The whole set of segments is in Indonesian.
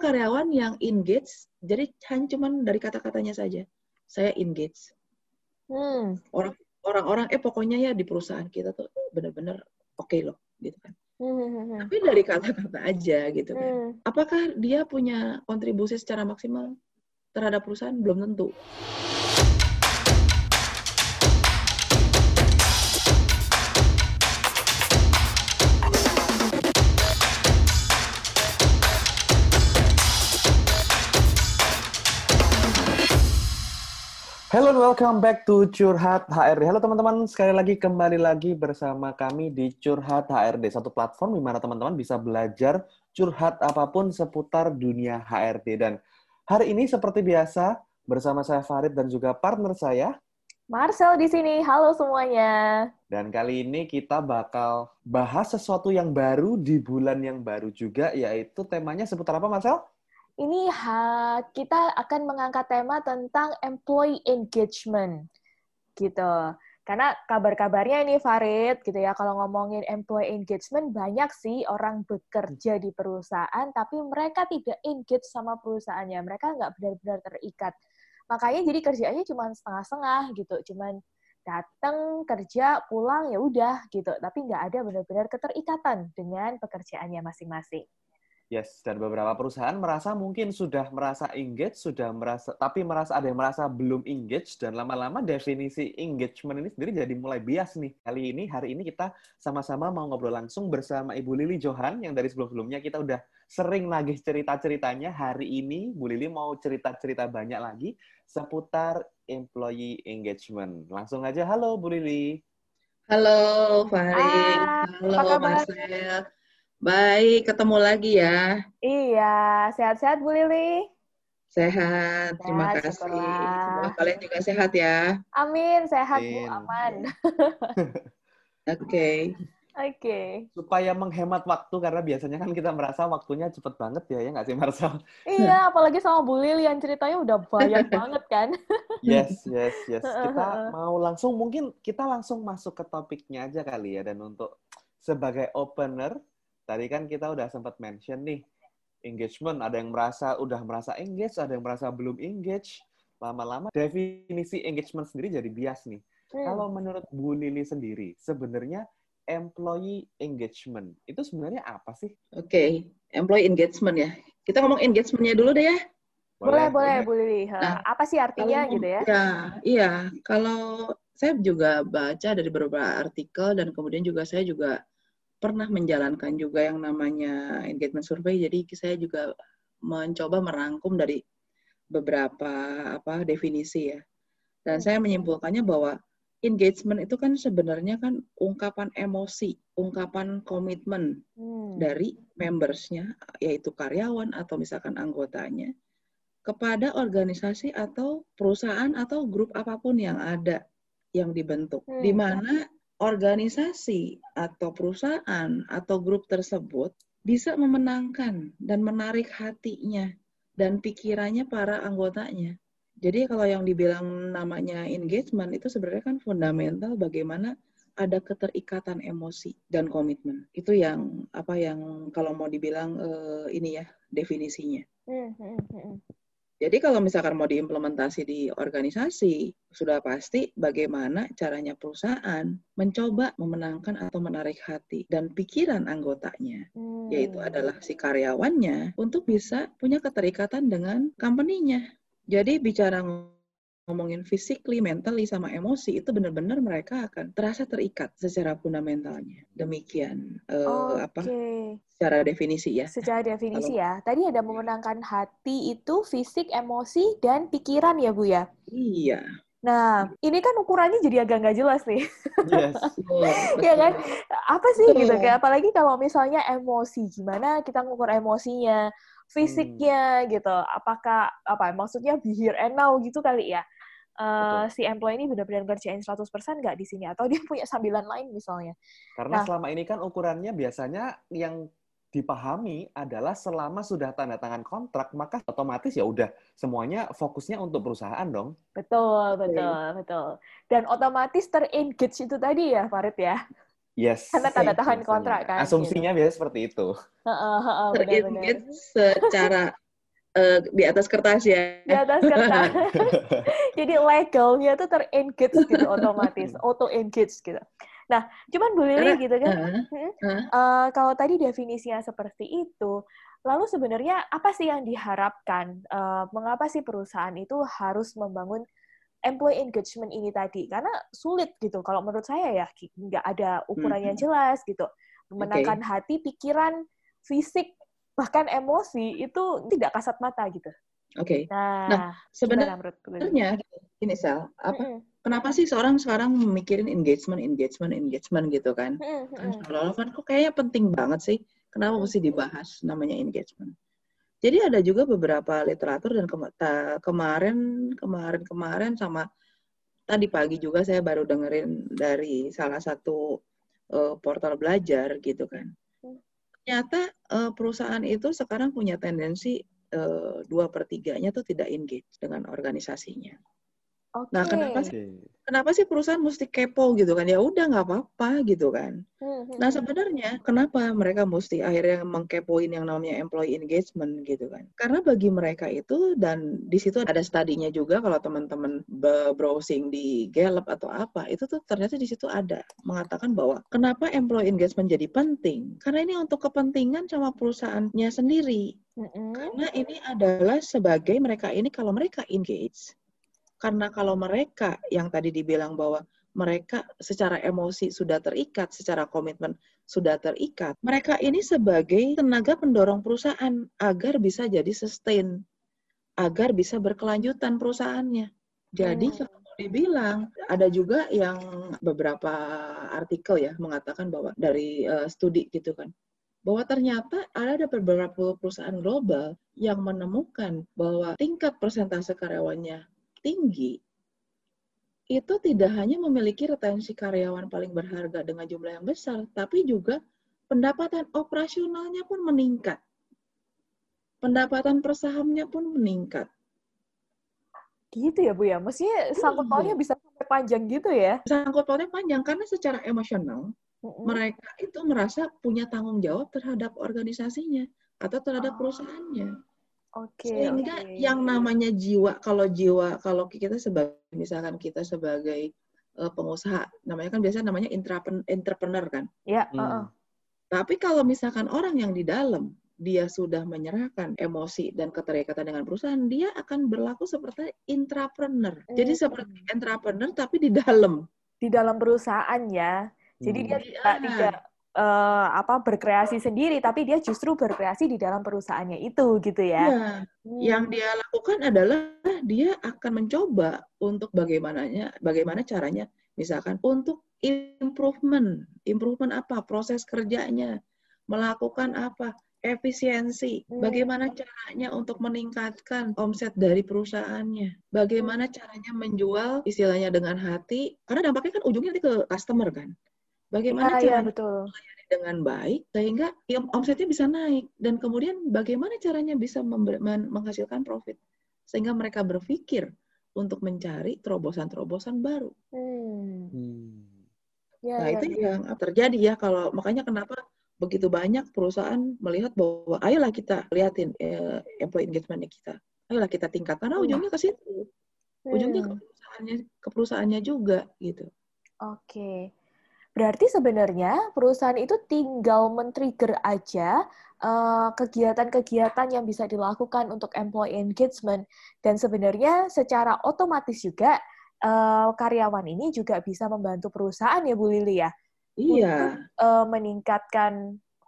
karyawan yang engage, jadi hanya cuman dari kata-katanya saja. Saya engage. Hmm. Orang orang-orang eh pokoknya ya di perusahaan kita tuh benar-benar oke okay loh gitu kan. Hmm. Tapi dari kata-kata aja gitu kan. Hmm. Apakah dia punya kontribusi secara maksimal terhadap perusahaan? Belum tentu. Hello and welcome back to Curhat HRD. Halo teman-teman, sekali lagi kembali lagi bersama kami di Curhat HRD, satu platform di mana teman-teman bisa belajar curhat apa pun seputar dunia HRD. Dan hari ini seperti biasa bersama saya Farid dan juga partner saya Marcel di sini. Halo semuanya. Dan kali ini kita bakal bahas sesuatu yang baru di bulan yang baru juga, yaitu temanya seputar apa, Marcel? Ini ha, kita akan mengangkat tema tentang employee engagement, gitu. Karena kabar-kabarnya ini Farid, gitu ya, kalau ngomongin employee engagement, banyak sih orang bekerja di perusahaan, tapi mereka tidak engage sama perusahaannya. Mereka nggak benar-benar terikat. Makanya jadi kerjaannya cuma setengah-setengah, gitu. Cuman datang kerja pulang ya udah gitu tapi nggak ada benar-benar keterikatan dengan pekerjaannya masing-masing. Yes, dan beberapa perusahaan merasa mungkin sudah merasa engage, sudah merasa, tapi merasa ada yang merasa belum engage, dan lama-lama definisi engagement ini sendiri jadi mulai bias nih. Kali ini, hari ini kita sama-sama mau ngobrol langsung bersama Ibu Lili Johan, yang dari sebelum-sebelumnya kita udah sering nagih cerita-ceritanya. Hari ini, Bu Lili mau cerita-cerita banyak lagi seputar employee engagement. Langsung aja, halo Bu Lili. Halo Farid, Ah, halo? Marcel. Baik, ketemu lagi ya. Iya, sehat-sehat Bu Lili? Sehat, terima Sehat, kasih. syukurlah. Semoga kalian juga sehat ya. Amin, sehat Bu, Amin. aman. Oke. Oke. Supaya menghemat waktu, karena biasanya kan kita merasa waktunya cepet banget ya, ya nggak sih Marcel? Iya, apalagi sama Bu Lili yang ceritanya udah banyak banget kan. Yes, yes, yes. Kita mau langsung, mungkin kita langsung masuk ke topiknya aja kali ya. Dan untuk sebagai opener, tadi kan kita udah sempat mention nih, engagement. Ada yang merasa udah merasa engage, ada yang merasa belum engage. Lama-lama definisi engagement sendiri jadi bias nih. Hmm. Kalau menurut Bu Lili sendiri, sebenarnya employee engagement itu sebenarnya apa sih? Oke, employee engagement ya. Kita ngomong engagement-nya dulu deh ya. Boleh, boleh Bu Lili. Nah, Apa sih artinya Kalau- gitu ya? Ya, iya. Kalau saya juga baca dari beberapa artikel dan kemudian juga saya juga pernah menjalankan juga yang namanya engagement survey. Jadi saya juga mencoba merangkum dari beberapa apa definisi ya. Dan saya menyimpulkannya bahwa engagement itu kan sebenarnya kan ungkapan emosi, ungkapan komitmen Hmm. dari membersnya, yaitu karyawan atau misalkan anggotanya, kepada organisasi atau perusahaan atau grup apa pun yang ada yang dibentuk, Hmm. di mana organisasi atau perusahaan atau grup tersebut bisa memenangkan dan menarik hatinya dan pikirannya para anggotanya. Jadi kalau yang dibilang namanya engagement itu sebenarnya kan fundamental bagaimana ada keterikatan emosi dan komitmen. Itu yang apa yang kalau mau dibilang eh, ini ya definisinya. Hmm, hmm, hmm. Jadi kalau misalkan mau diimplementasi di organisasi, sudah pasti bagaimana caranya perusahaan mencoba memenangkan atau menarik hati dan pikiran anggotanya, Hmm. yaitu adalah si karyawannya, untuk bisa punya keterikatan dengan company-nya. Jadi bicara ngomongin physically, mentally, sama emosi, itu benar-benar mereka akan terasa terikat secara fundamentalnya. Demikian eh, apa Oke. secara definisi ya. Secara definisi ya, tadi ada memenangkan hati itu fisik, emosi, dan pikiran ya Bu ya? Iya. Nah, ini kan ukurannya jadi agak nggak jelas nih. Yes. Iya kan? Apa sih gitu? Kayak apalagi kalau misalnya emosi, gimana kita ngukur emosinya, fisiknya gitu. Apakah apa? Maksudnya be here and now gitu kali ya? Eh, si employee ini benar-benar ngerjain 100% nggak di sini atau dia punya sambilan lain misalnya. Karena Nah. selama ini kan ukurannya biasanya yang dipahami adalah selama sudah tanda tangan kontrak, maka otomatis ya udah semuanya fokusnya untuk perusahaan dong. Betul, betul, betul. Dan otomatis terengage itu tadi ya, Farid ya. Yes. Karena tanda tangan kontrak kan. Asumsinya biasanya seperti itu. Heeh, heeh, benar-benar. Terengage secara uh, di atas kertas ya. Di atas kertas. Jadi legalnya tuh ter-engage gitu otomatis, auto-engage gitu. Nah, cuman Bu Lili gitu kan, uh, uh, uh, kalau tadi definisinya seperti itu, lalu sebenarnya apa sih yang diharapkan? Uh, mengapa sih perusahaan itu harus membangun employee engagement ini tadi? Karena sulit gitu, kalau menurut saya ya, nggak ada ukuran yang jelas gitu. Menangkan okay. hati, pikiran, fisik, bahkan emosi itu tidak kasat mata gitu. Oke. Okay. Nah, nah sebenarnya ini Sal, apa? Mm -hmm kenapa sih seorang sekarang mikirin engagement, engagement, engagement gitu kan? Kan seolah kan kok kayaknya penting banget sih. Kenapa mesti dibahas namanya engagement? Jadi ada juga beberapa literatur dan kemarin kemarin kemarin sama tadi pagi juga saya baru dengerin dari salah satu uh, portal belajar gitu kan. Ternyata uh, perusahaan itu sekarang punya tendensi uh, dua per tiganya tuh tidak engage dengan organisasinya. Okay. Nah, kenapa sih kenapa sih perusahaan mesti kepo gitu kan? Ya udah nggak apa-apa gitu kan. Hmm, hmm, nah, hmm. sebenarnya kenapa mereka mesti akhirnya mengkepoin yang namanya employee engagement gitu kan? Karena bagi mereka itu dan di situ ada studinya juga kalau teman-teman browsing di Gallup atau apa, itu tuh ternyata di situ ada mengatakan bahwa kenapa employee engagement jadi penting? Karena ini untuk kepentingan sama perusahaannya sendiri. -hmm. Karena ini adalah sebagai mereka ini kalau mereka engage karena kalau mereka yang tadi dibilang bahwa mereka secara emosi sudah terikat, secara komitmen sudah terikat, mereka ini sebagai tenaga pendorong perusahaan agar bisa jadi sustain, agar bisa berkelanjutan perusahaannya. Jadi hmm. kalau dibilang ada juga yang beberapa artikel ya mengatakan bahwa dari uh, studi gitu kan bahwa ternyata ada beberapa perusahaan global yang menemukan bahwa tingkat persentase karyawannya tinggi, itu tidak hanya memiliki retensi karyawan paling berharga dengan jumlah yang besar, tapi juga pendapatan operasionalnya pun meningkat. Pendapatan persahamnya pun meningkat. Gitu ya Bu ya? Maksudnya sangkut pautnya bisa sampai panjang gitu ya? Sangkut pautnya panjang karena secara emosional mm-hmm. mereka itu merasa punya tanggung jawab terhadap organisasinya atau terhadap oh. perusahaannya. Oke. Okay, Sehingga okay. yang namanya jiwa, kalau jiwa, kalau kita sebagai misalkan kita sebagai uh, pengusaha, namanya kan biasanya namanya entrepreneur kan. Iya. Yeah, hmm. uh-uh. Tapi kalau misalkan orang yang di dalam dia sudah menyerahkan emosi dan keterikatan dengan perusahaan, dia akan berlaku seperti intrapreneur. Hmm. Jadi seperti entrepreneur tapi di dalam. Di dalam perusahaan ya. Jadi hmm. dia tidak, tidak uh, apa berkreasi sendiri, tapi dia justru berkreasi di dalam perusahaannya itu gitu ya. ya hmm. Yang dia lakukan adalah dia akan mencoba untuk bagaimananya, bagaimana caranya, misalkan untuk improvement, improvement apa, proses kerjanya, melakukan apa, efisiensi, hmm. bagaimana caranya untuk meningkatkan omset dari perusahaannya, bagaimana hmm. caranya menjual istilahnya dengan hati, karena dampaknya kan ujungnya nanti ke customer kan. Bagaimana ya, cara betul. dengan baik sehingga omsetnya bisa naik dan kemudian bagaimana caranya bisa menghasilkan profit sehingga mereka berpikir untuk mencari terobosan-terobosan baru. Hmm. Hmm. Ya, nah ya, itu ya. yang terjadi ya kalau makanya kenapa begitu banyak perusahaan melihat bahwa ayolah kita liatin eh, employee engagement kita, ayolah kita tingkatkan, karena ujungnya ke situ, ujungnya ke perusahaannya ke perusahaannya juga gitu. Oke. Berarti sebenarnya perusahaan itu tinggal men-trigger aja eh, kegiatan-kegiatan uh, yang bisa dilakukan untuk employee engagement dan sebenarnya secara otomatis juga uh, karyawan ini juga bisa membantu perusahaan ya Bu Lili ya. Iya. Untuk uh, meningkatkan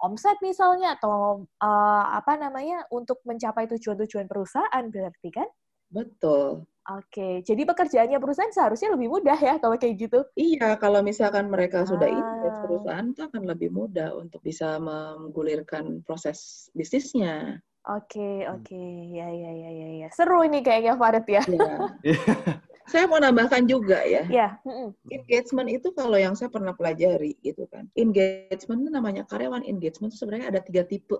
omset misalnya atau uh, apa namanya untuk mencapai tujuan-tujuan perusahaan berarti kan? Betul. Oke, jadi pekerjaannya perusahaan seharusnya lebih mudah ya kalau kayak gitu? Iya, kalau misalkan mereka sudah ah. invest perusahaan itu akan lebih mudah untuk bisa menggulirkan proses bisnisnya. Oke, oke, ya, ya, ya, ya, ya. Seru ini kayaknya Farid ya. ya. saya mau nambahkan juga ya. Ya. Engagement itu kalau yang saya pernah pelajari gitu kan. Engagement itu namanya karyawan engagement itu sebenarnya ada tiga tipe.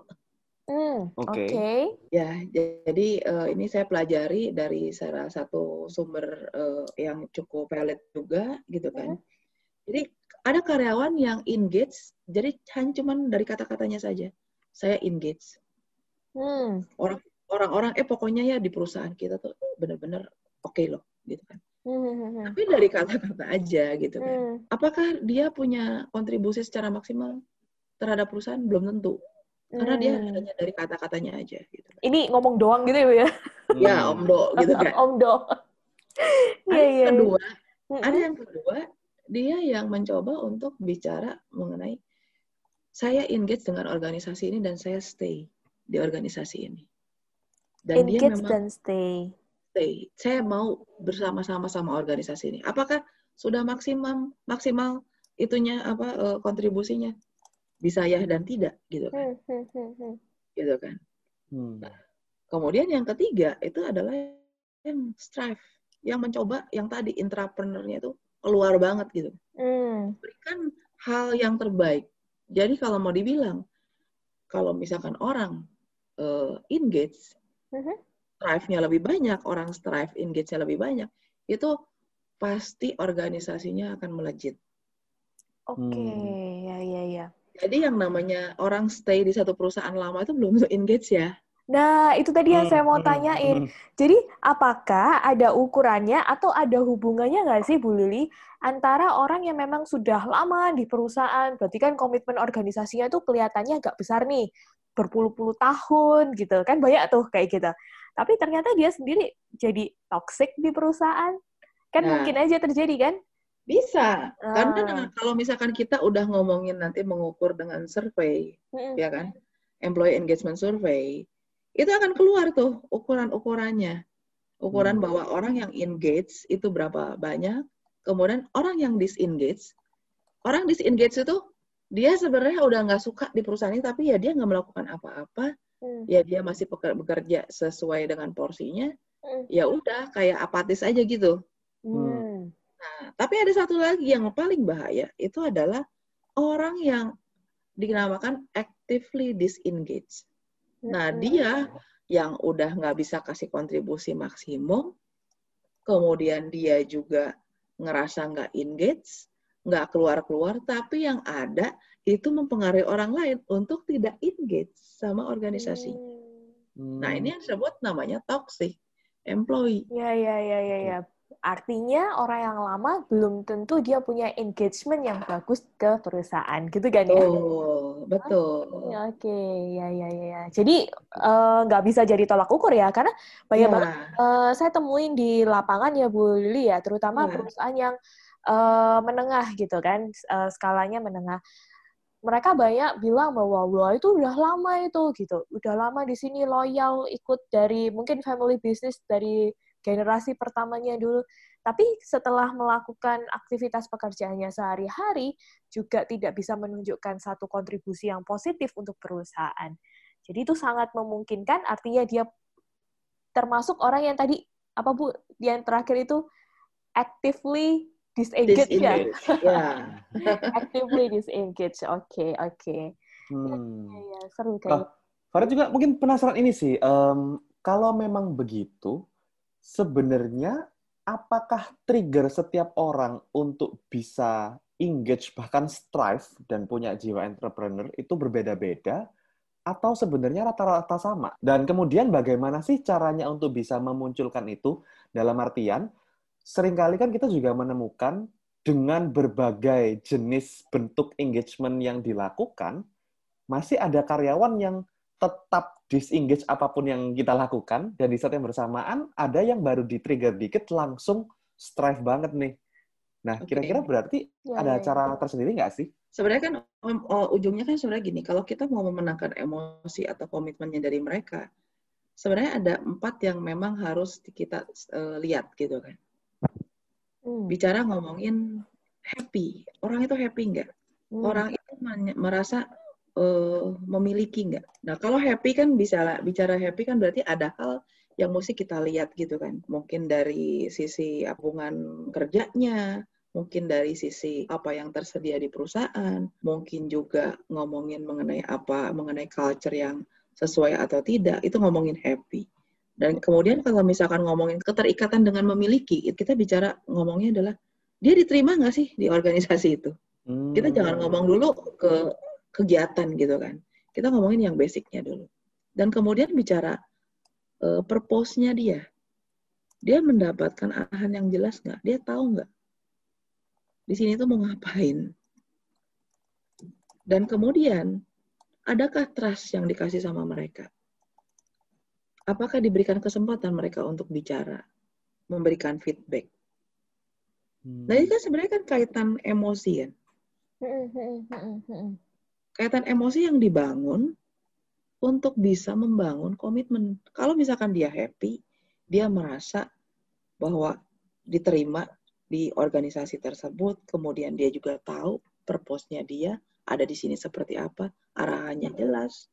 Hmm, Oke. Okay. Okay. Ya, jadi uh, ini saya pelajari dari salah satu sumber uh, yang cukup valid juga, gitu kan. Hmm. Jadi ada karyawan yang engage, jadi hanya cuma dari kata-katanya saja, saya engage. Hmm. Orang orang-orang eh pokoknya ya di perusahaan kita tuh bener-bener oke okay loh gitu kan. Hmm. Tapi dari kata-kata aja gitu kan. Hmm. Apakah dia punya kontribusi secara maksimal terhadap perusahaan? Belum tentu. Karena dia Hmm. hanya dari kata-katanya aja gitu. Ini ngomong doang gitu ya, Bu, ya? Ya, Om Do gitu kan. Om Do. Ada Iya, yang iya. kedua, Mm-mm. ada yang kedua, dia yang mencoba untuk bicara mengenai saya engage dengan organisasi ini dan saya stay di organisasi ini. Dan dia Engage memang dan stay. stay. Saya mau bersama-sama sama organisasi ini. Apakah sudah maksimal maksimal itunya apa eh, kontribusinya? Bisa ya dan tidak gitu kan. Hmm, hmm, hmm. Gitu kan. Hmm. Kemudian yang ketiga itu adalah yang strive, yang mencoba yang tadi intrapreneurnya itu keluar banget gitu. Hmm. Berikan hal yang terbaik. Jadi kalau mau dibilang kalau misalkan orang eh, engage, strive-nya lebih banyak, orang strive engage-nya lebih banyak, itu pasti organisasinya akan melejit. Oke, Hmm. ya, ya, ya. Jadi yang namanya orang stay di satu perusahaan lama itu belum tentu engage ya. Nah, itu tadi yang saya mau Hmm, tanyain. hmm. Jadi, apakah ada ukurannya atau ada hubungannya nggak sih, Bu Lili, antara orang yang memang sudah lama di perusahaan, berarti kan komitmen organisasinya tuh kelihatannya agak besar nih, berpuluh-puluh tahun gitu, kan banyak tuh kayak gitu. Tapi ternyata dia sendiri jadi toxic di perusahaan. Kan Nah. mungkin aja terjadi kan? Bisa. Karena Ah. dengan- kalau misalkan kita udah ngomongin nanti mengukur dengan survei, Mm-mm. ya kan? Employee engagement survey, itu akan keluar tuh ukuran-ukurannya. Ukuran Hmm. bahwa orang yang engage itu berapa banyak, kemudian orang yang disengage, orang disengage itu dia sebenarnya udah nggak suka di perusahaan ini, tapi ya dia nggak melakukan apa-apa, Hmm. ya dia masih bekerja sesuai dengan porsinya, Hmm. ya udah kayak apatis aja gitu. Hmm. Nah, tapi ada satu lagi yang paling bahaya, itu adalah orang yang dinamakan actively disengage. Nah, Mm-mm. dia yang udah nggak bisa kasih kontribusi maksimum, kemudian dia juga ngerasa nggak engage, nggak keluar-keluar, tapi yang ada itu mempengaruhi orang lain untuk tidak engage sama organisasi. Hmm. Nah, ini yang disebut namanya toxic employee. Ya, ya, ya, ya, ya. Artinya orang yang lama belum tentu dia punya engagement yang bagus ke perusahaan, gitu kan ya? Betul, betul. Oke, ya, ya, ya, ya. Jadi eh, nggak bisa jadi tolak ukur ya, karena banyak banget Ya, eh, saya temuin di lapangan ya Bu Lili ya, terutama Ya. perusahaan yang eh, menengah gitu kan, eh, skalanya menengah. Mereka banyak bilang bahwa wah itu udah lama itu gitu, udah lama di sini loyal ikut dari mungkin family business dari generasi pertamanya dulu. Tapi setelah melakukan aktivitas pekerjaannya sehari-hari juga tidak bisa menunjukkan satu kontribusi yang positif untuk perusahaan. Jadi itu sangat memungkinkan artinya dia termasuk orang yang tadi apa Bu yang terakhir itu actively disengage ya. Ya. actively disengage. Oke, oke. Hmm. Ya, ya, seru Oh, kayak. Farah juga mungkin penasaran ini sih. em, kalau memang begitu, sebenarnya apakah trigger setiap orang untuk bisa engage bahkan strive dan punya jiwa entrepreneur itu berbeda-beda atau sebenarnya rata-rata sama? Dan kemudian bagaimana sih caranya untuk bisa memunculkan itu? Dalam artian, sering kali kan kita juga menemukan dengan berbagai jenis bentuk engagement yang dilakukan, masih ada karyawan yang tetap disengage apa pun yang kita lakukan, dan di saat yang bersamaan ada yang baru di-trigger dikit langsung strive banget nih. Nah, kira-kira berarti Ya, ada cara tersendiri nggak sih? Sebenarnya kan uh, ujungnya kan sebenarnya gini, kalau kita mau memenangkan emosi atau komitmennya dari mereka, sebenarnya ada empat yang memang harus kita uh, lihat gitu kan. Hmm, Bicara ngomongin happy, orang itu happy nggak? hmm, Orang itu merasa uh, memiliki nggak? Nah kalau happy kan bisa bicara happy kan berarti ada hal yang mesti kita lihat gitu kan. Mungkin dari sisi hubungan kerjanya, mungkin dari sisi apa yang tersedia di perusahaan, mungkin juga ngomongin mengenai apa, mengenai culture yang sesuai atau tidak, itu ngomongin happy. Dan kemudian kalau misalkan ngomongin keterikatan dengan memiliki, kita bicara ngomongnya adalah dia diterima nggak sih di organisasi itu? Kita Hmm. jangan ngomong dulu ke kegiatan gitu kan. Kita ngomongin yang basicnya dulu. Dan kemudian bicara uh, purpose-nya dia. Dia mendapatkan arahan yang jelas nggak? Dia tahu nggak? Di sini tuh mau ngapain? Dan kemudian, adakah trust yang dikasih sama mereka? Apakah diberikan kesempatan mereka untuk bicara, memberikan feedback? Hmm. Nah, ini kan sebenarnya kan kaitan emosi kan? Kaitan emosi yang dibangun untuk bisa membangun komitmen. Kalau misalkan dia happy, dia merasa bahwa diterima di organisasi tersebut, kemudian dia juga tahu purpose-nya dia ada di sini seperti apa, arahannya jelas,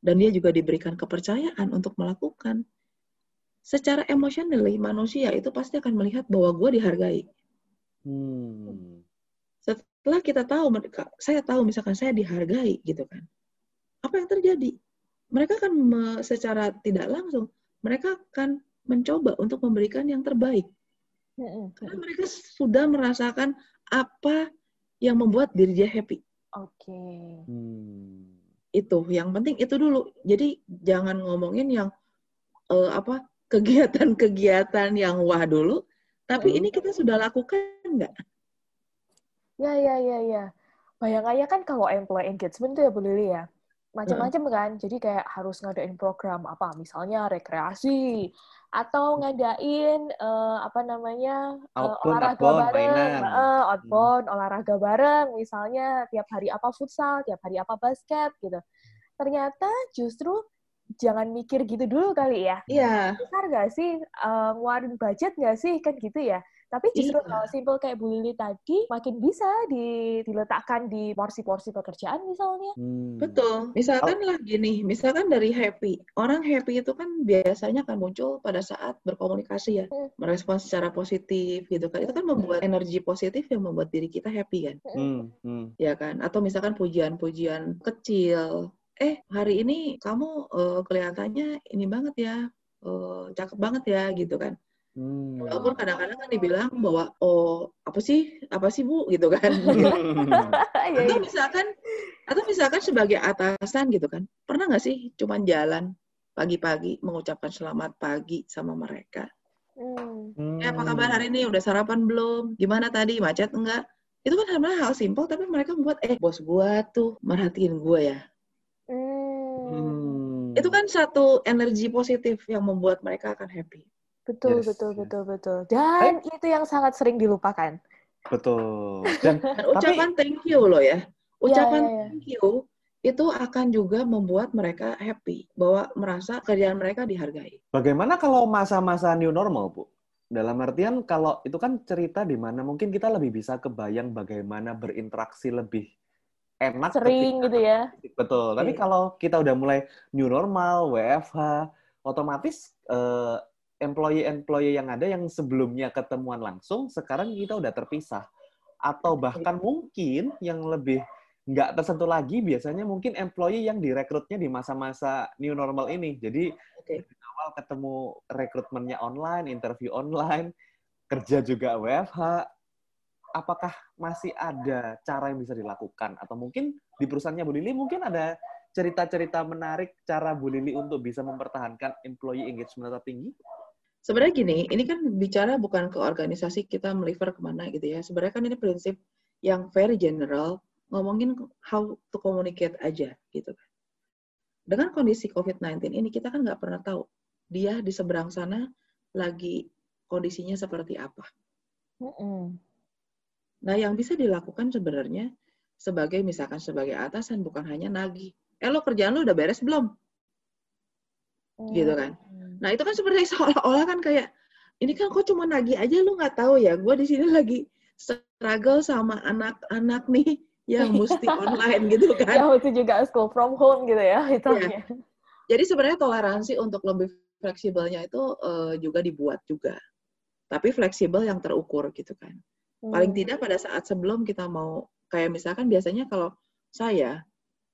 dan dia juga diberikan kepercayaan untuk melakukan. Secara emosionally, manusia itu pasti akan melihat bahwa gue dihargai. Hmm. Setelah kita tahu, saya tahu misalkan saya dihargai gitu kan, apa yang terjadi? mereka akan secara tidak langsung mereka akan mencoba untuk memberikan yang terbaik. Karena mereka sudah merasakan apa yang membuat diri dia happy. Oke. Okay. Hmm. Itu yang penting itu dulu. Jadi jangan ngomongin yang uh, apa kegiatan-kegiatan yang wah dulu, tapi hmm. ini kita sudah lakukan nggak? Ya ya ya ya. Bayangannya kan kalau employee engagement itu ya Bu Lili ya, macam-macam kan. Jadi kayak harus ngadain program apa misalnya rekreasi atau ngadain uh, apa namanya uh, olahraga outbound, bareng. uh, outbound hmm. olahraga bareng. Misalnya tiap hari apa futsal tiap hari apa basket gitu. Ternyata justru jangan mikir gitu dulu kali ya. Iya. Besar gak sih uh, ngeluarin budget gak sih? Kan gitu ya tapi justru iya. kalau simple kayak Bu Lili tadi, makin bisa di, diletakkan di porsi-porsi pekerjaan misalnya. Hmm. Betul. Misalkan oh. lah gini, misalkan dari happy. Orang happy itu kan biasanya akan muncul pada saat berkomunikasi ya. Hmm. Merespon secara positif gitu kan. Itu kan membuat energi positif yang membuat diri kita happy kan. Hmm. Hmm. Ya kan? Atau misalkan pujian-pujian kecil. Eh, hari ini kamu uh, kelihatannya ini banget ya. Uh, cakep banget ya gitu kan Hmm. Walaupun kadang-kadang kan dibilang bahwa oh apa sih apa sih bu gitu kan. Iya, atau iya. misalkan atau misalkan sebagai atasan gitu kan pernah nggak sih cuman jalan pagi-pagi mengucapkan selamat pagi sama mereka. Hmm. Eh, apa kabar hari ini? Udah sarapan belum? Gimana tadi? Macet enggak? Itu kan sebenarnya hal simpel, tapi mereka membuat, eh, bos gua tuh merhatiin gua ya. Hmm. Itu kan satu energi positif yang membuat mereka akan happy. Betul, yes, betul, yes. betul, betul. Dan Hai. itu yang sangat sering dilupakan. Betul. Dan, Dan ucapan tapi, thank you loh ya. Ucapan ya, ya, ya. thank you itu akan juga membuat mereka happy bahwa merasa kerjaan mereka dihargai. Bagaimana kalau masa-masa new normal, Bu? Dalam artian kalau itu kan cerita di mana mungkin kita lebih bisa kebayang bagaimana berinteraksi lebih enak sering gitu ya. Betul. Tapi iya. kalau kita udah mulai new normal, WFH, otomatis eh, employee-employee yang ada yang sebelumnya ketemuan langsung, sekarang kita udah terpisah. Atau bahkan mungkin yang lebih nggak tersentuh lagi, biasanya mungkin employee yang direkrutnya di masa-masa new normal ini. Jadi okay. awal ketemu rekrutmennya online, interview online, kerja juga WFH. Apakah masih ada cara yang bisa dilakukan? Atau mungkin di perusahaannya Bu Lili mungkin ada cerita-cerita menarik cara Bu Lili untuk bisa mempertahankan employee engagement tertinggi? Sebenarnya gini, ini kan bicara bukan ke organisasi kita meliver ke mana gitu ya. Sebenarnya kan ini prinsip yang very general, ngomongin how to communicate aja gitu kan. Dengan kondisi COVID-19 ini kita kan nggak pernah tahu dia di seberang sana lagi kondisinya seperti apa. Mm -mm. Nah, yang bisa dilakukan sebenarnya sebagai misalkan sebagai atasan bukan hanya nagih. Eh lo kerjaan lo udah beres belum? Mm. Gitu kan. Nah itu kan seperti seolah-olah kan kayak ini kan kok cuma nagih aja lu nggak tahu ya. Gue di sini lagi struggle sama anak-anak nih yang mesti online gitu kan. Yang mesti juga school from home gitu ya. Itu ya. Jadi sebenarnya toleransi untuk lebih fleksibelnya itu uh, juga dibuat juga. Tapi fleksibel yang terukur gitu kan. Paling hmm. tidak pada saat sebelum kita mau kayak misalkan biasanya kalau saya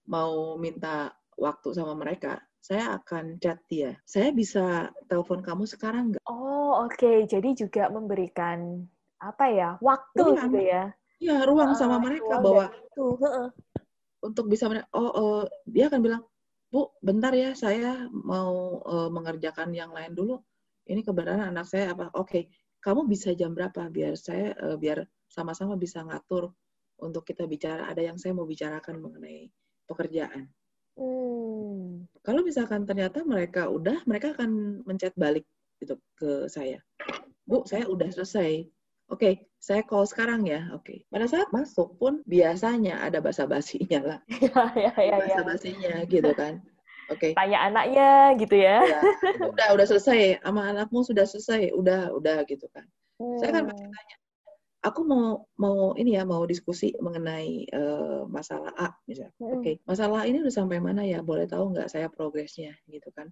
mau minta waktu sama mereka, saya akan chat dia. Saya bisa telepon kamu sekarang nggak? Oh, oke. Okay. Jadi juga memberikan apa ya waktu ruang. gitu ya? Iya, ruang uh, sama mereka bahwa itu. untuk bisa oh, oh dia akan bilang Bu, bentar ya, saya mau uh, mengerjakan yang lain dulu. Ini kebenaran anak saya apa? Oke, okay. kamu bisa jam berapa? Biar saya, uh, biar sama-sama bisa ngatur untuk kita bicara. Ada yang saya mau bicarakan mengenai pekerjaan. Hmm. Kalau misalkan ternyata mereka udah, mereka akan mencet balik gitu ke saya. Bu, saya udah selesai. Oke, okay, saya call sekarang ya. Oke. Okay. Pada saat masuk pun biasanya ada bahasa basinya lah. Iya, iya, iya. Bahasa basinya gitu kan. Oke. Okay. Tanya anaknya gitu ya. ya. Udah, udah selesai. Sama anakmu sudah selesai. Udah, udah gitu kan. Hmm. Saya kan pasti hmm. tanya, aku mau mau ini ya mau diskusi mengenai uh, masalah A misalnya. Hmm. Oke, okay, masalah ini udah sampai mana ya? Boleh tahu nggak saya progresnya gitu kan?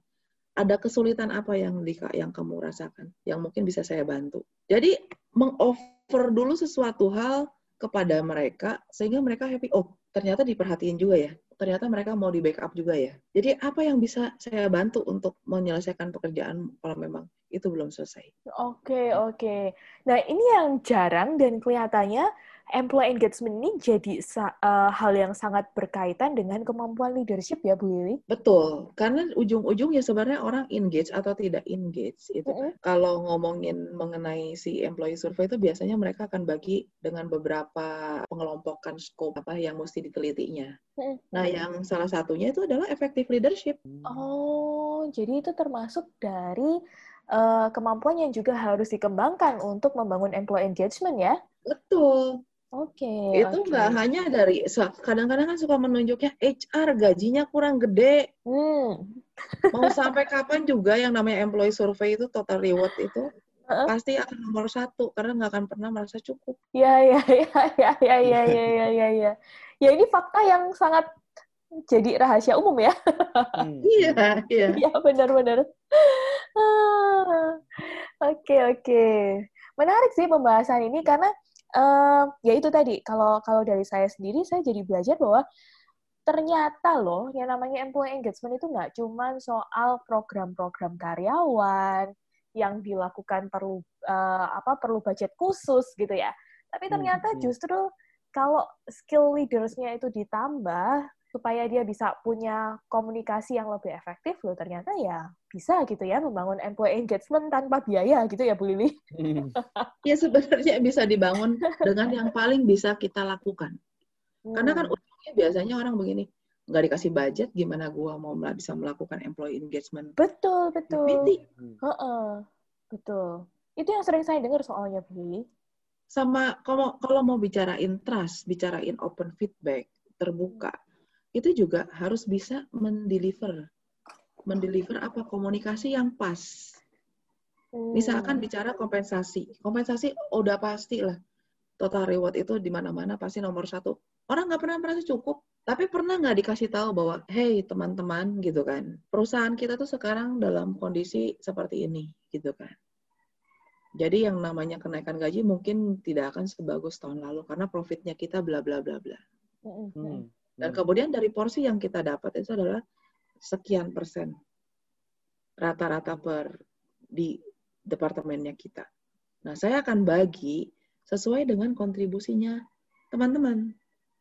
Ada kesulitan apa yang di, yang kamu rasakan yang mungkin bisa saya bantu? Jadi mengoffer dulu sesuatu hal kepada mereka sehingga mereka happy. Oh, ternyata diperhatiin juga ya. Ternyata mereka mau di backup juga ya. Jadi apa yang bisa saya bantu untuk menyelesaikan pekerjaan kalau memang itu belum selesai. Oke, oke. Nah, ini yang jarang dan kelihatannya employee engagement ini jadi uh, hal yang sangat berkaitan dengan kemampuan leadership ya Bu Lili. Betul, karena ujung-ujungnya sebenarnya orang engage atau tidak engage itu. Mm -hmm. Kalau ngomongin mengenai si employee survey itu biasanya mereka akan bagi dengan beberapa pengelompokan scope apa yang mesti ditelitinya. Mm -hmm. Nah, yang salah satunya itu adalah effective leadership. Oh, jadi itu termasuk dari uh, kemampuan yang juga harus dikembangkan untuk membangun employee engagement ya? Betul. Oke. Okay, itu nggak okay. hanya dari kadang-kadang kan suka menunjuknya HR gajinya kurang gede. Hmm. Mau sampai kapan juga yang namanya employee survey itu total reward itu uh-uh. pasti akan nomor satu karena nggak akan pernah merasa cukup. Ya ya ya ya ya ya ya ya ya ya. Ya ini fakta yang sangat jadi rahasia umum ya. Hmm. Iya iya. Iya benar-benar. Ah. Oke oke. Menarik sih pembahasan ini karena uh, ya itu tadi kalau kalau dari saya sendiri saya jadi belajar bahwa ternyata loh yang namanya employee engagement itu nggak cuma soal program-program karyawan yang dilakukan perlu uh, apa perlu budget khusus gitu ya tapi ternyata hmm, hmm. justru kalau skill leadersnya itu ditambah supaya dia bisa punya komunikasi yang lebih efektif loh ternyata ya bisa gitu ya membangun employee engagement tanpa biaya gitu ya Bu Lili. Hmm. Ya sebenarnya bisa dibangun dengan yang paling bisa kita lakukan. Hmm. Karena kan hmm. ujungnya biasanya orang begini, nggak dikasih budget gimana gua mau bisa melakukan employee engagement. Betul, betul. Hmm. Uh -uh. Betul. Itu yang sering saya dengar soalnya Bu Lili. Sama kalau kalau mau bicarain trust, bicarain open feedback, terbuka itu juga harus bisa mendeliver mendeliver apa komunikasi yang pas. Misalkan hmm. bicara kompensasi, kompensasi udah pasti lah. Total reward itu di mana-mana pasti nomor satu. Orang nggak pernah merasa cukup, tapi pernah nggak dikasih tahu bahwa, hey teman-teman gitu kan, perusahaan kita tuh sekarang dalam kondisi seperti ini gitu kan. Jadi yang namanya kenaikan gaji mungkin tidak akan sebagus tahun lalu karena profitnya kita bla bla bla bla. Hmm. Dan hmm. kemudian dari porsi yang kita dapat itu adalah sekian persen rata-rata per di departemennya kita. Nah, saya akan bagi sesuai dengan kontribusinya teman-teman.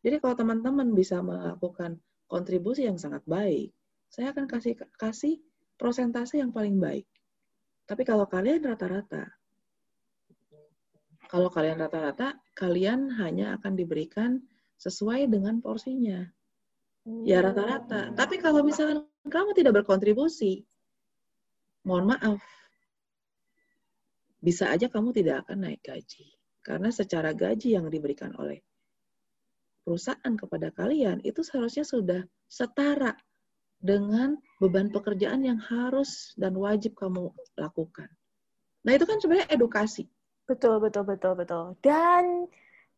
Jadi kalau teman-teman bisa melakukan kontribusi yang sangat baik, saya akan kasih kasih prosentase yang paling baik. Tapi kalau kalian rata-rata, kalau kalian rata-rata, kalian hanya akan diberikan sesuai dengan porsinya. Ya rata-rata. Tapi kalau misalnya kamu tidak berkontribusi, mohon maaf, bisa aja kamu tidak akan naik gaji. Karena secara gaji yang diberikan oleh perusahaan kepada kalian itu seharusnya sudah setara dengan beban pekerjaan yang harus dan wajib kamu lakukan. Nah, itu kan sebenarnya edukasi. Betul, betul, betul, betul. Dan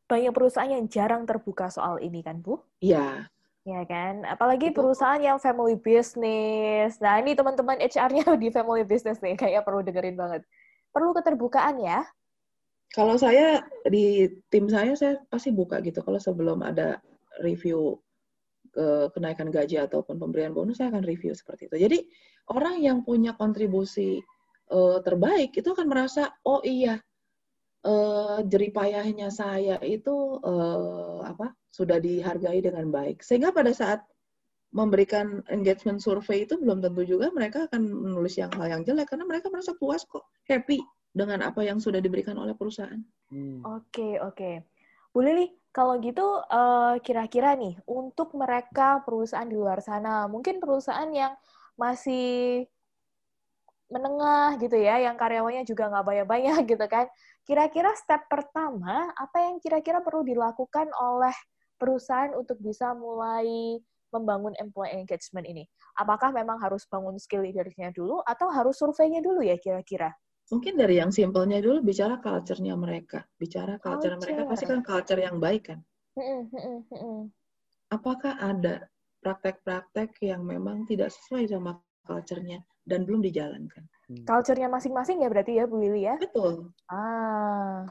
banyak perusahaan yang jarang terbuka soal ini kan, Bu? Iya. Ya kan? Apalagi perusahaan yang family business. Nah, ini teman-teman HR-nya di family business nih, kayaknya perlu dengerin banget. Perlu keterbukaan ya. Kalau saya di tim saya, saya pasti buka gitu. Kalau sebelum ada review ke kenaikan gaji ataupun pemberian bonus, saya akan review seperti itu. Jadi orang yang punya kontribusi uh, terbaik itu akan merasa, oh iya, uh, jeripayahnya saya itu uh, apa sudah dihargai dengan baik sehingga pada saat memberikan engagement survey itu belum tentu juga mereka akan menulis yang hal yang jelek karena mereka merasa puas kok, happy dengan apa yang sudah diberikan oleh perusahaan. Hmm. Oke, oke. Bu Lili, kalau gitu uh, kira-kira nih untuk mereka perusahaan di luar sana, mungkin perusahaan yang masih menengah gitu ya, yang karyawannya juga nggak banyak-banyak gitu kan. Kira-kira step pertama apa yang kira-kira perlu dilakukan oleh perusahaan untuk bisa mulai membangun employee engagement ini? Apakah memang harus bangun skill leadership dulu atau harus surveinya dulu ya kira-kira? Mungkin dari yang simpelnya dulu bicara culture-nya mereka. Bicara culture, culture. mereka pasti kan culture yang baik kan. Apakah ada praktek-praktek yang memang tidak sesuai sama culture-nya dan belum dijalankan? Hmm. Culture-nya masing-masing ya berarti ya Bu Lili ya? Betul. Ah.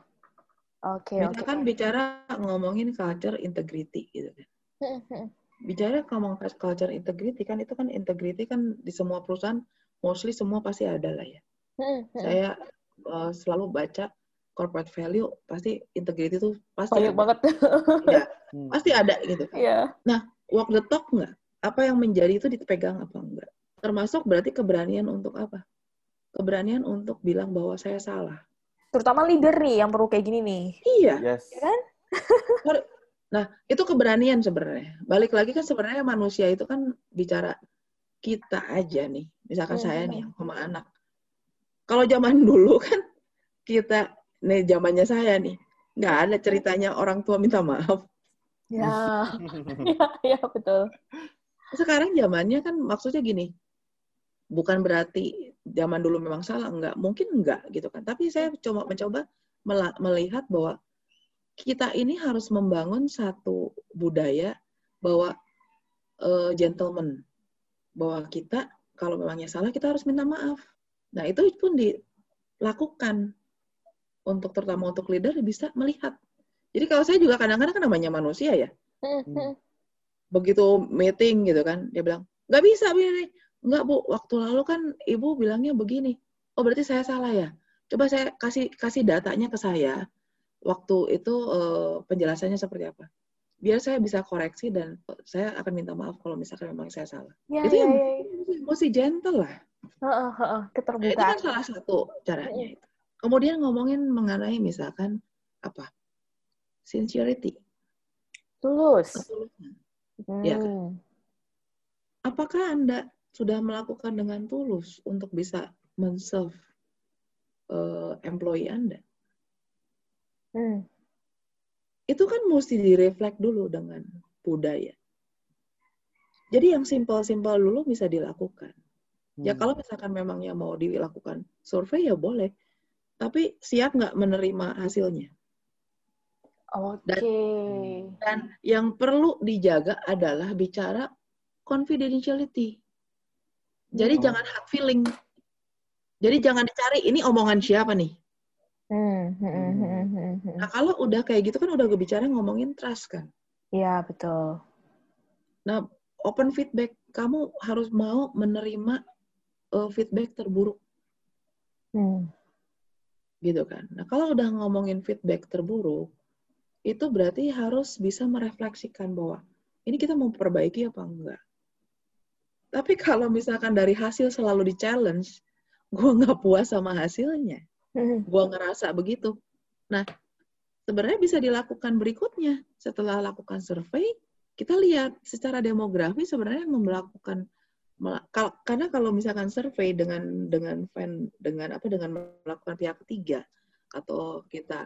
Oke, okay, Misalkan okay. bicara ngomongin culture integrity gitu kan bicara ngomong culture integrity kan itu kan integrity kan di semua perusahaan mostly semua pasti ada lah ya. Hmm, hmm. Saya uh, selalu baca corporate value pasti integrity itu pasti banyak ada. banget. ya, hmm. pasti ada gitu. Yeah. Nah, walk the talk nggak? Apa yang menjadi itu dipegang apa enggak? Termasuk berarti keberanian untuk apa? Keberanian untuk bilang bahwa saya salah. Terutama leader nih yang perlu kayak gini nih. Iya. Yes. Ya kan? Nah, itu keberanian sebenarnya. Balik lagi kan sebenarnya manusia itu kan bicara kita aja nih. Misalkan hmm. saya nih sama anak. Kalau zaman dulu kan kita, nih zamannya saya nih, nggak ada ceritanya orang tua minta maaf. Ya, ya, ya betul. Sekarang zamannya kan maksudnya gini, bukan berarti zaman dulu memang salah, enggak, mungkin enggak gitu kan. Tapi saya coba mencoba melihat bahwa kita ini harus membangun satu budaya bahwa uh, gentleman, bahwa kita kalau memangnya salah kita harus minta maaf. Nah itu pun dilakukan untuk terutama untuk leader bisa melihat. Jadi kalau saya juga kadang-kadang kan namanya manusia ya. Hmm. Begitu meeting gitu kan, dia bilang nggak bisa begini. Nggak bu, waktu lalu kan ibu bilangnya begini. Oh berarti saya salah ya. Coba saya kasih kasih datanya ke saya. Waktu itu uh, penjelasannya seperti apa? Biar saya bisa koreksi dan saya akan minta maaf kalau misalkan memang saya salah. Ya, itu ya, yang ya. mesti gentle lah. Uh, uh, uh, keterbukaan nah, itu kan salah satu caranya. Itu kemudian ngomongin mengenai misalkan apa? Sincerity. Tulus. Hmm. ya. Kan? apakah anda sudah melakukan dengan tulus untuk bisa menserve uh, employee anda Hmm. Itu kan mesti direflek dulu dengan budaya. Jadi yang simpel-simpel dulu bisa dilakukan. Ya, hmm. Ya kalau misalkan memangnya mau dilakukan survei ya boleh. Tapi siap nggak menerima hasilnya? Oke. Okay. Dan, dan yang perlu dijaga adalah bicara confidentiality. Jadi hmm. jangan hard feeling. Jadi jangan dicari ini omongan siapa nih. Hmm, hmm, hmm. Nah kalau udah kayak gitu kan udah gue bicara ngomongin trust kan. Iya betul. Nah open feedback kamu harus mau menerima uh, feedback terburuk. Hmm. Gitu kan. Nah kalau udah ngomongin feedback terburuk itu berarti harus bisa merefleksikan bahwa ini kita mau perbaiki apa enggak. Tapi kalau misalkan dari hasil selalu di challenge, gue nggak puas sama hasilnya Hmm. Gue ngerasa begitu. Nah, sebenarnya bisa dilakukan berikutnya. Setelah lakukan survei, kita lihat secara demografi sebenarnya melakukan karena kalau misalkan survei dengan dengan fan dengan apa dengan melakukan pihak ketiga atau kita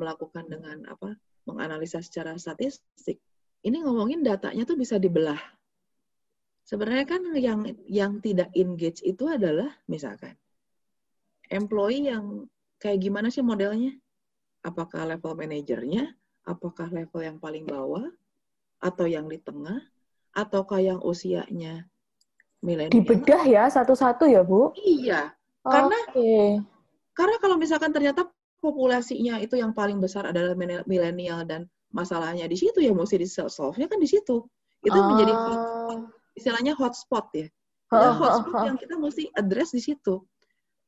melakukan dengan apa menganalisa secara statistik ini ngomongin datanya tuh bisa dibelah sebenarnya kan yang yang tidak engage itu adalah misalkan employee yang kayak gimana sih modelnya? Apakah level manajernya? Apakah level yang paling bawah? Atau yang di tengah? Ataukah yang usianya milenial? Dibedah ya satu-satu ya, Bu? Iya. Karena okay. karena kalau misalkan ternyata populasinya itu yang paling besar adalah milenial dan masalahnya di situ ya mesti di solve-nya kan di situ. Itu menjadi istilahnya hotspot ya. Nah, hotspot yang kita mesti address di situ.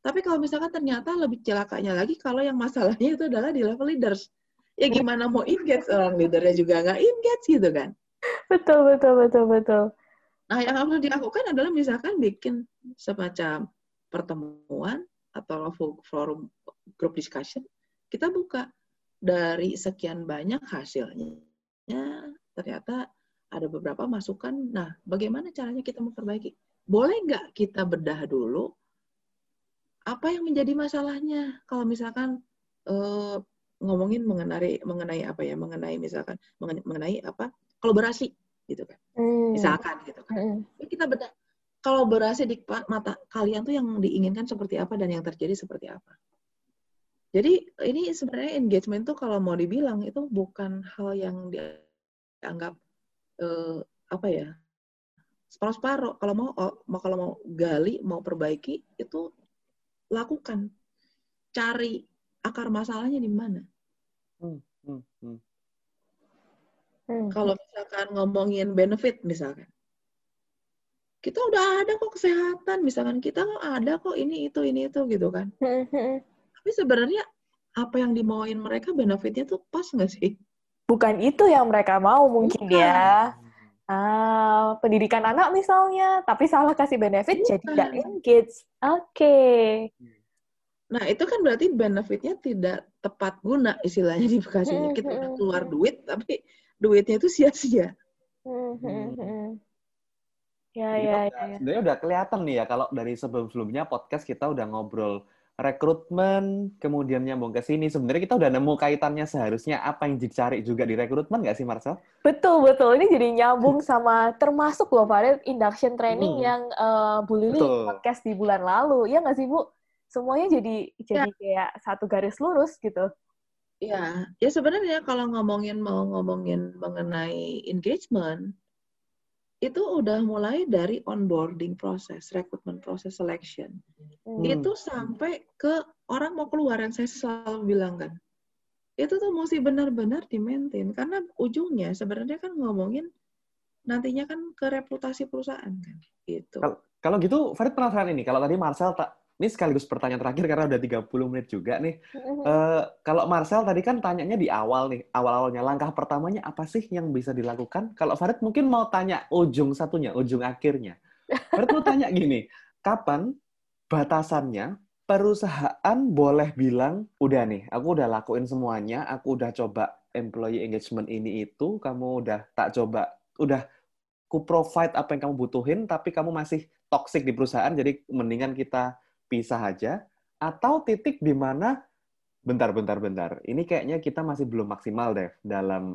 Tapi kalau misalkan ternyata lebih celakanya lagi kalau yang masalahnya itu adalah di level leaders. Ya gimana mau engage orang leadernya juga nggak engage gitu kan. Betul, betul, betul, betul. Nah, yang harus dilakukan adalah misalkan bikin semacam pertemuan atau forum group discussion, kita buka dari sekian banyak hasilnya, ternyata ada beberapa masukan. Nah, bagaimana caranya kita memperbaiki? Boleh nggak kita bedah dulu apa yang menjadi masalahnya? Kalau misalkan eh, ngomongin mengenai mengenai apa ya? Mengenai misalkan mengenai apa? Kolaborasi gitu kan. Hmm. Misalkan gitu kan. Hmm. Kita bedah kolaborasi di mata kalian tuh yang diinginkan seperti apa dan yang terjadi seperti apa. Jadi ini sebenarnya engagement tuh kalau mau dibilang itu bukan hal yang dianggap eh, apa ya separuh-separuh. Kalau mau, mau kalau mau gali, mau perbaiki itu lakukan, cari akar masalahnya di mana. Hmm, hmm, hmm. Hmm. Kalau misalkan ngomongin benefit misalkan, kita udah ada kok kesehatan misalkan kita kok ada kok ini itu ini itu gitu kan tapi sebenarnya apa yang dimauin mereka benefitnya tuh pas nggak sih bukan itu yang mereka mau mungkin bukan. ya ah pendidikan anak misalnya tapi salah kasih benefit bukan. jadi nggak engage oke okay. nah itu kan berarti benefitnya tidak tepat guna istilahnya di bekasinya kita udah keluar duit tapi duitnya itu sia-sia hmm. Ya, ya, ya, ya. Sebenarnya udah kelihatan nih ya kalau dari sebelum-sebelumnya podcast kita udah ngobrol rekrutmen, kemudian nyambung ke sini. Sebenarnya kita udah nemu kaitannya seharusnya apa yang dicari juga di rekrutmen nggak sih, Marcel? Betul, betul. Ini jadi nyambung sama termasuk loh, Farid, induction training hmm. yang uh, Bu Lili podcast di bulan lalu. Ya nggak sih, Bu? Semuanya jadi jadi ya. kayak satu garis lurus gitu. Ya, ya sebenarnya kalau ngomongin mau ngomongin mengenai engagement, itu udah mulai dari onboarding proses, rekrutmen proses selection. Hmm. Itu sampai ke orang mau keluar yang saya selalu bilang kan. Itu tuh mesti benar-benar di-maintain karena ujungnya sebenarnya kan ngomongin nantinya kan ke reputasi perusahaan kan. Gitu. Kalau gitu Farid penasaran ini, kalau tadi Marcel tak ini sekaligus pertanyaan terakhir karena udah 30 menit juga nih. Uh, kalau Marcel tadi kan tanyanya di awal nih, awal-awalnya langkah pertamanya apa sih yang bisa dilakukan? Kalau Farid mungkin mau tanya ujung satunya, ujung akhirnya. Farid mau tanya gini, kapan batasannya perusahaan boleh bilang, udah nih, aku udah lakuin semuanya, aku udah coba employee engagement ini itu, kamu udah tak coba, udah ku provide apa yang kamu butuhin, tapi kamu masih toxic di perusahaan, jadi mendingan kita pisah aja atau titik di mana bentar bentar bentar ini kayaknya kita masih belum maksimal deh dalam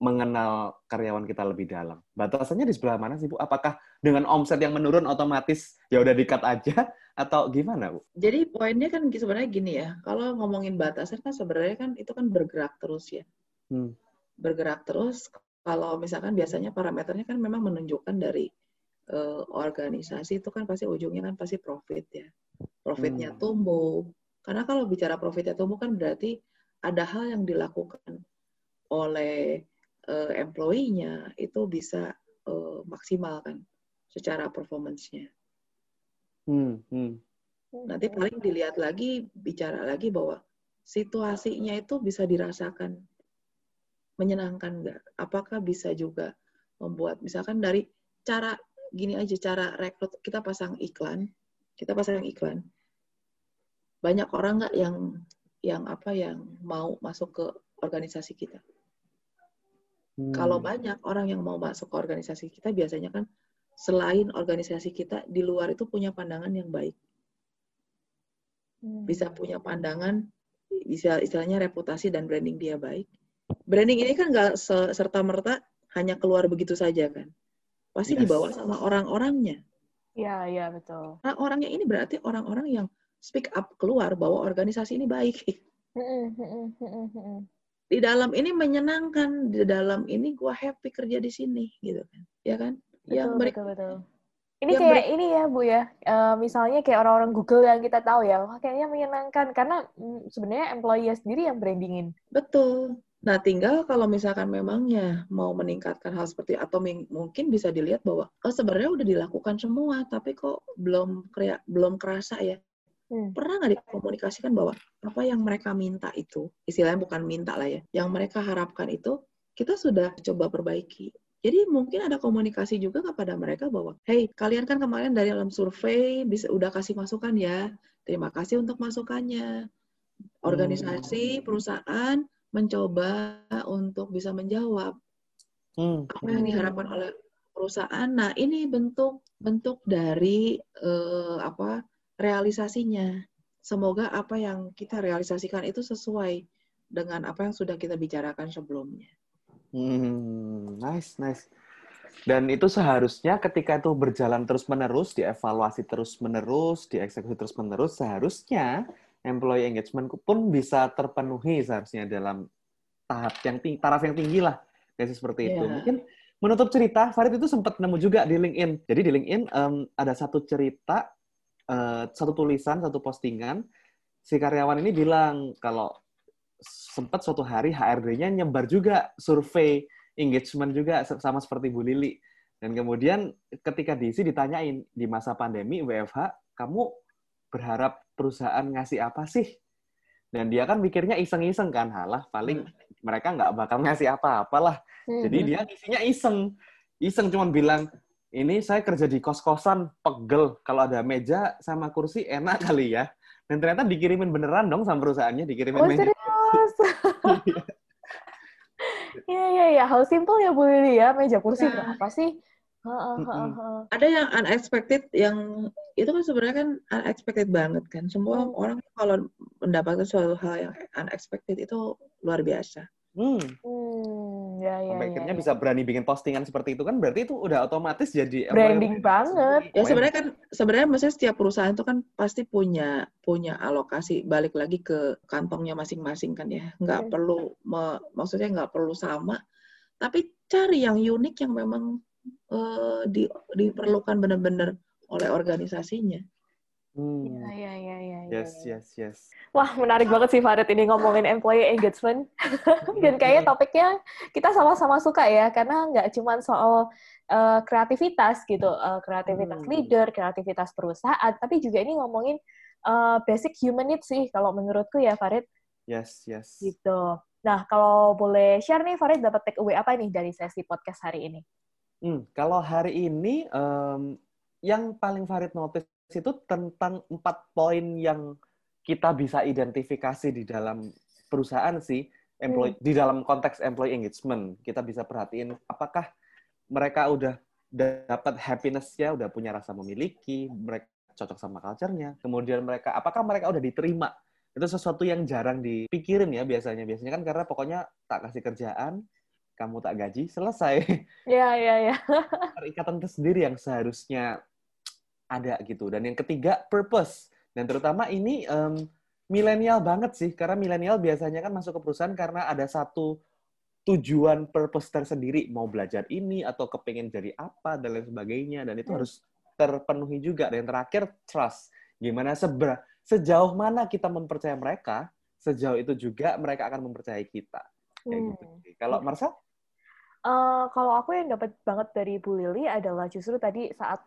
mengenal karyawan kita lebih dalam. Batasannya di sebelah mana sih Bu? Apakah dengan omset yang menurun otomatis ya udah dikat aja atau gimana Bu? Jadi poinnya kan sebenarnya gini ya. Kalau ngomongin batasan kan sebenarnya kan itu kan bergerak terus ya. Hmm. Bergerak terus. Kalau misalkan biasanya parameternya kan memang menunjukkan dari uh, organisasi itu kan pasti ujungnya kan pasti profit ya. Profitnya hmm. tumbuh. Karena kalau bicara profitnya tumbuh kan berarti ada hal yang dilakukan oleh uh, employee-nya itu bisa uh, maksimal kan secara performance-nya. Hmm, hmm. Nanti paling dilihat lagi, bicara lagi bahwa situasinya itu bisa dirasakan menyenangkan nggak? Apakah bisa juga membuat misalkan dari cara gini aja cara rekrut kita pasang iklan kita pasang iklan. Banyak orang nggak yang yang apa yang mau masuk ke organisasi kita. Hmm. kalau banyak orang yang mau masuk ke organisasi kita biasanya kan selain organisasi kita di luar itu punya pandangan yang baik. Hmm. bisa punya pandangan bisa istilahnya reputasi dan branding dia baik. Branding ini kan nggak serta merta hanya keluar begitu saja kan pasti yes. dibawa sama orang-orangnya. Iya, iya betul. Nah, orangnya ini berarti orang-orang yang speak up keluar bahwa organisasi ini baik. di dalam ini menyenangkan, di dalam ini gua happy kerja di sini, gitu kan? Ya kan? Betul, yang betul, betul. Ini yang kayak ini ya Bu ya, uh, misalnya kayak orang-orang Google yang kita tahu ya, wah kayaknya menyenangkan karena mm, sebenarnya employee sendiri yang brandingin. Betul. Nah, tinggal kalau misalkan memangnya mau meningkatkan hal seperti atau mungkin bisa dilihat bahwa oh sebenarnya udah dilakukan semua, tapi kok belum kayak belum kerasa ya. Hmm. Pernah nggak dikomunikasikan bahwa apa yang mereka minta itu, istilahnya bukan minta lah ya, yang mereka harapkan itu kita sudah coba perbaiki. Jadi mungkin ada komunikasi juga kepada mereka bahwa, hey, kalian kan kemarin dari dalam survei bisa udah kasih masukan ya. Terima kasih untuk masukannya. Organisasi, perusahaan mencoba untuk bisa menjawab Hmm. apa yang diharapkan oleh perusahaan. Nah, ini bentuk bentuk dari eh, apa realisasinya. Semoga apa yang kita realisasikan itu sesuai dengan apa yang sudah kita bicarakan sebelumnya. Hmm, nice, nice. Dan itu seharusnya ketika itu berjalan terus-menerus, dievaluasi terus-menerus, dieksekusi terus-menerus, seharusnya employee engagement pun bisa terpenuhi seharusnya dalam tahap yang tinggi, taraf yang tinggi lah. Kayak seperti itu. Iya. Mungkin menutup cerita, Farid itu sempat nemu juga di LinkedIn. Jadi di LinkedIn em, ada satu cerita, eh, satu tulisan, satu postingan. Si karyawan ini bilang kalau sempat suatu hari HRD-nya nyebar juga survei engagement juga sama seperti Bu Lili. Dan kemudian ketika diisi ditanyain di masa pandemi WFH, kamu berharap perusahaan ngasih apa sih? Dan dia kan mikirnya iseng-iseng kan, halah paling mereka nggak bakal ngasih apa-apalah. Hmm. Jadi dia isinya iseng. Iseng cuma bilang, ini saya kerja di kos-kosan, pegel. Kalau ada meja sama kursi enak kali ya. Dan ternyata dikirimin beneran dong sama perusahaannya, dikirimin Oh meja. serius? Iya iya iya, how simple ya Bu Lili ya, meja kursi Ya. berapa sih? Heeh, heeh, Mm-mm. heeh. Ada yang unexpected yang itu kan sebenarnya kan unexpected banget kan. Semua Hmm. orang kalau mendapatkan suatu hal yang unexpected itu luar biasa. Hmm. Hmm, ya ya Sampai ya. akhirnya ya. bisa berani bikin postingan seperti itu kan berarti itu udah otomatis jadi Branding banget. Ya sebenarnya kan sebenarnya maksudnya setiap perusahaan itu kan pasti punya punya alokasi balik lagi ke kantongnya masing-masing kan ya. Nggak Hmm. perlu me- maksudnya nggak perlu sama. Tapi cari yang unik yang memang eh, di, diperlukan benar-benar oleh organisasinya. Hmm. Ya ya ya Yes, ya. yes, yes. Wah, menarik banget sih Farid ini ngomongin employee engagement. Dan kayaknya topiknya kita sama-sama suka ya, karena nggak cuma soal uh, kreativitas gitu, uh, kreativitas Hmm. leader, kreativitas perusahaan, tapi juga ini ngomongin uh, basic human needs sih, kalau menurutku ya Farid, Yes, yes. gitu. Nah, kalau boleh share nih Farid dapat take away apa nih dari sesi podcast hari ini? Hmm, kalau hari ini em, yang paling Farid notice itu tentang empat poin yang kita bisa identifikasi di dalam perusahaan sih, employee di dalam konteks employee engagement. Kita bisa perhatiin apakah mereka udah dapat happiness-nya, udah punya rasa memiliki, mereka cocok sama culture-nya. Kemudian mereka apakah mereka udah diterima? Itu sesuatu yang jarang dipikirin ya biasanya. Biasanya kan karena pokoknya tak kasih kerjaan, kamu tak gaji, selesai. Ya, ya, ya. Perikatan tersendiri yang seharusnya ada gitu. Dan yang ketiga, purpose. Dan terutama ini em, milenial banget sih, karena milenial biasanya kan masuk ke perusahaan karena ada satu tujuan purpose tersendiri, mau belajar ini atau kepengen jadi apa dan lain sebagainya. Dan itu Hmm. harus terpenuhi juga. Dan yang terakhir, trust. Gimana sebera, sejauh mana kita mempercaya mereka, sejauh itu juga mereka akan mempercayai kita. Kayak gitu. Hmm. sih. Kalau Marsha? Eh, kalau aku yang dapat banget dari Bu Lili adalah justru tadi saat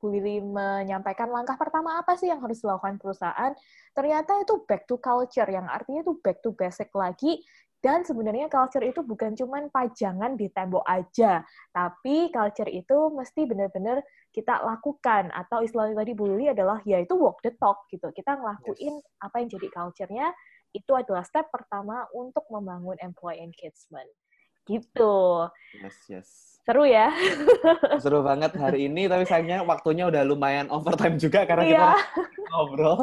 Bu Lili menyampaikan langkah pertama apa sih yang harus dilakukan perusahaan, ternyata itu back to culture, yang artinya itu back to basic lagi, dan sebenarnya culture itu bukan cuman pajangan di tembok aja, tapi culture itu mesti benar-benar kita lakukan, atau istilahnya tadi Bu Lili adalah ya itu walk the talk gitu, kita ngelakuin Yes. apa yang jadi culture-nya, itu adalah step pertama untuk membangun employee engagement. Gitu. Yes, yes. Seru ya? Seru banget hari ini, tapi sayangnya waktunya udah lumayan overtime juga karena kita Iya. ngobrol.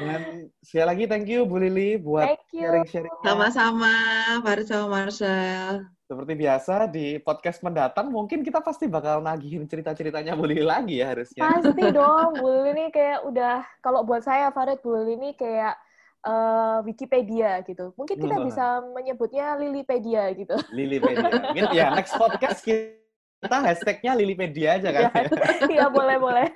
Dan sekali lagi thank you Bu Lili buat sharing-sharing. Sama-sama, Farid sama Marcel. Seperti biasa di podcast mendatang mungkin kita pasti bakal nagihin cerita-ceritanya Bu Lili lagi ya harusnya. Pasti dong, Bu Lili ini kayak udah, kalau buat saya Farid, Bu Lili ini kayak eh, Wikipedia gitu. Mungkin kita Wah. bisa menyebutnya Lilipedia gitu. Lilipedia. Mungkin ya next podcast kita hashtagnya Lilipedia aja kan. ya. Iya, boleh-boleh.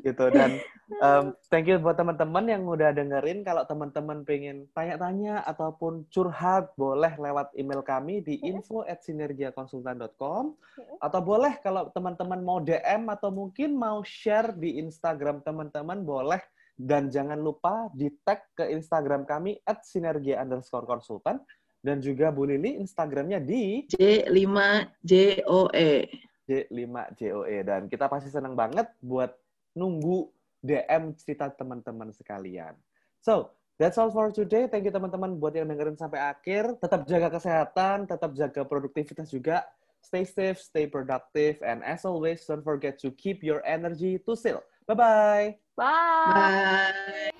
gitu dan um, thank you buat teman-teman yang udah dengerin kalau teman-teman pengen tanya-tanya ataupun curhat boleh lewat email kami di info at sinergiakonsultan.com atau boleh kalau teman-teman mau DM atau mungkin mau share di Instagram teman-teman boleh dan jangan lupa di tag ke Instagram kami at sinergia underscore konsultan Dan juga Bu Lili Instagramnya di J5JOE. J5JOE. Dan kita pasti senang banget buat nunggu DM cerita teman-teman sekalian. So, that's all for today. Thank you teman-teman buat yang dengerin sampai akhir. Tetap jaga kesehatan, tetap jaga produktivitas juga. Stay safe, stay productive, and as always, don't forget to keep your energy to still. Bye-bye. Bye. Bye.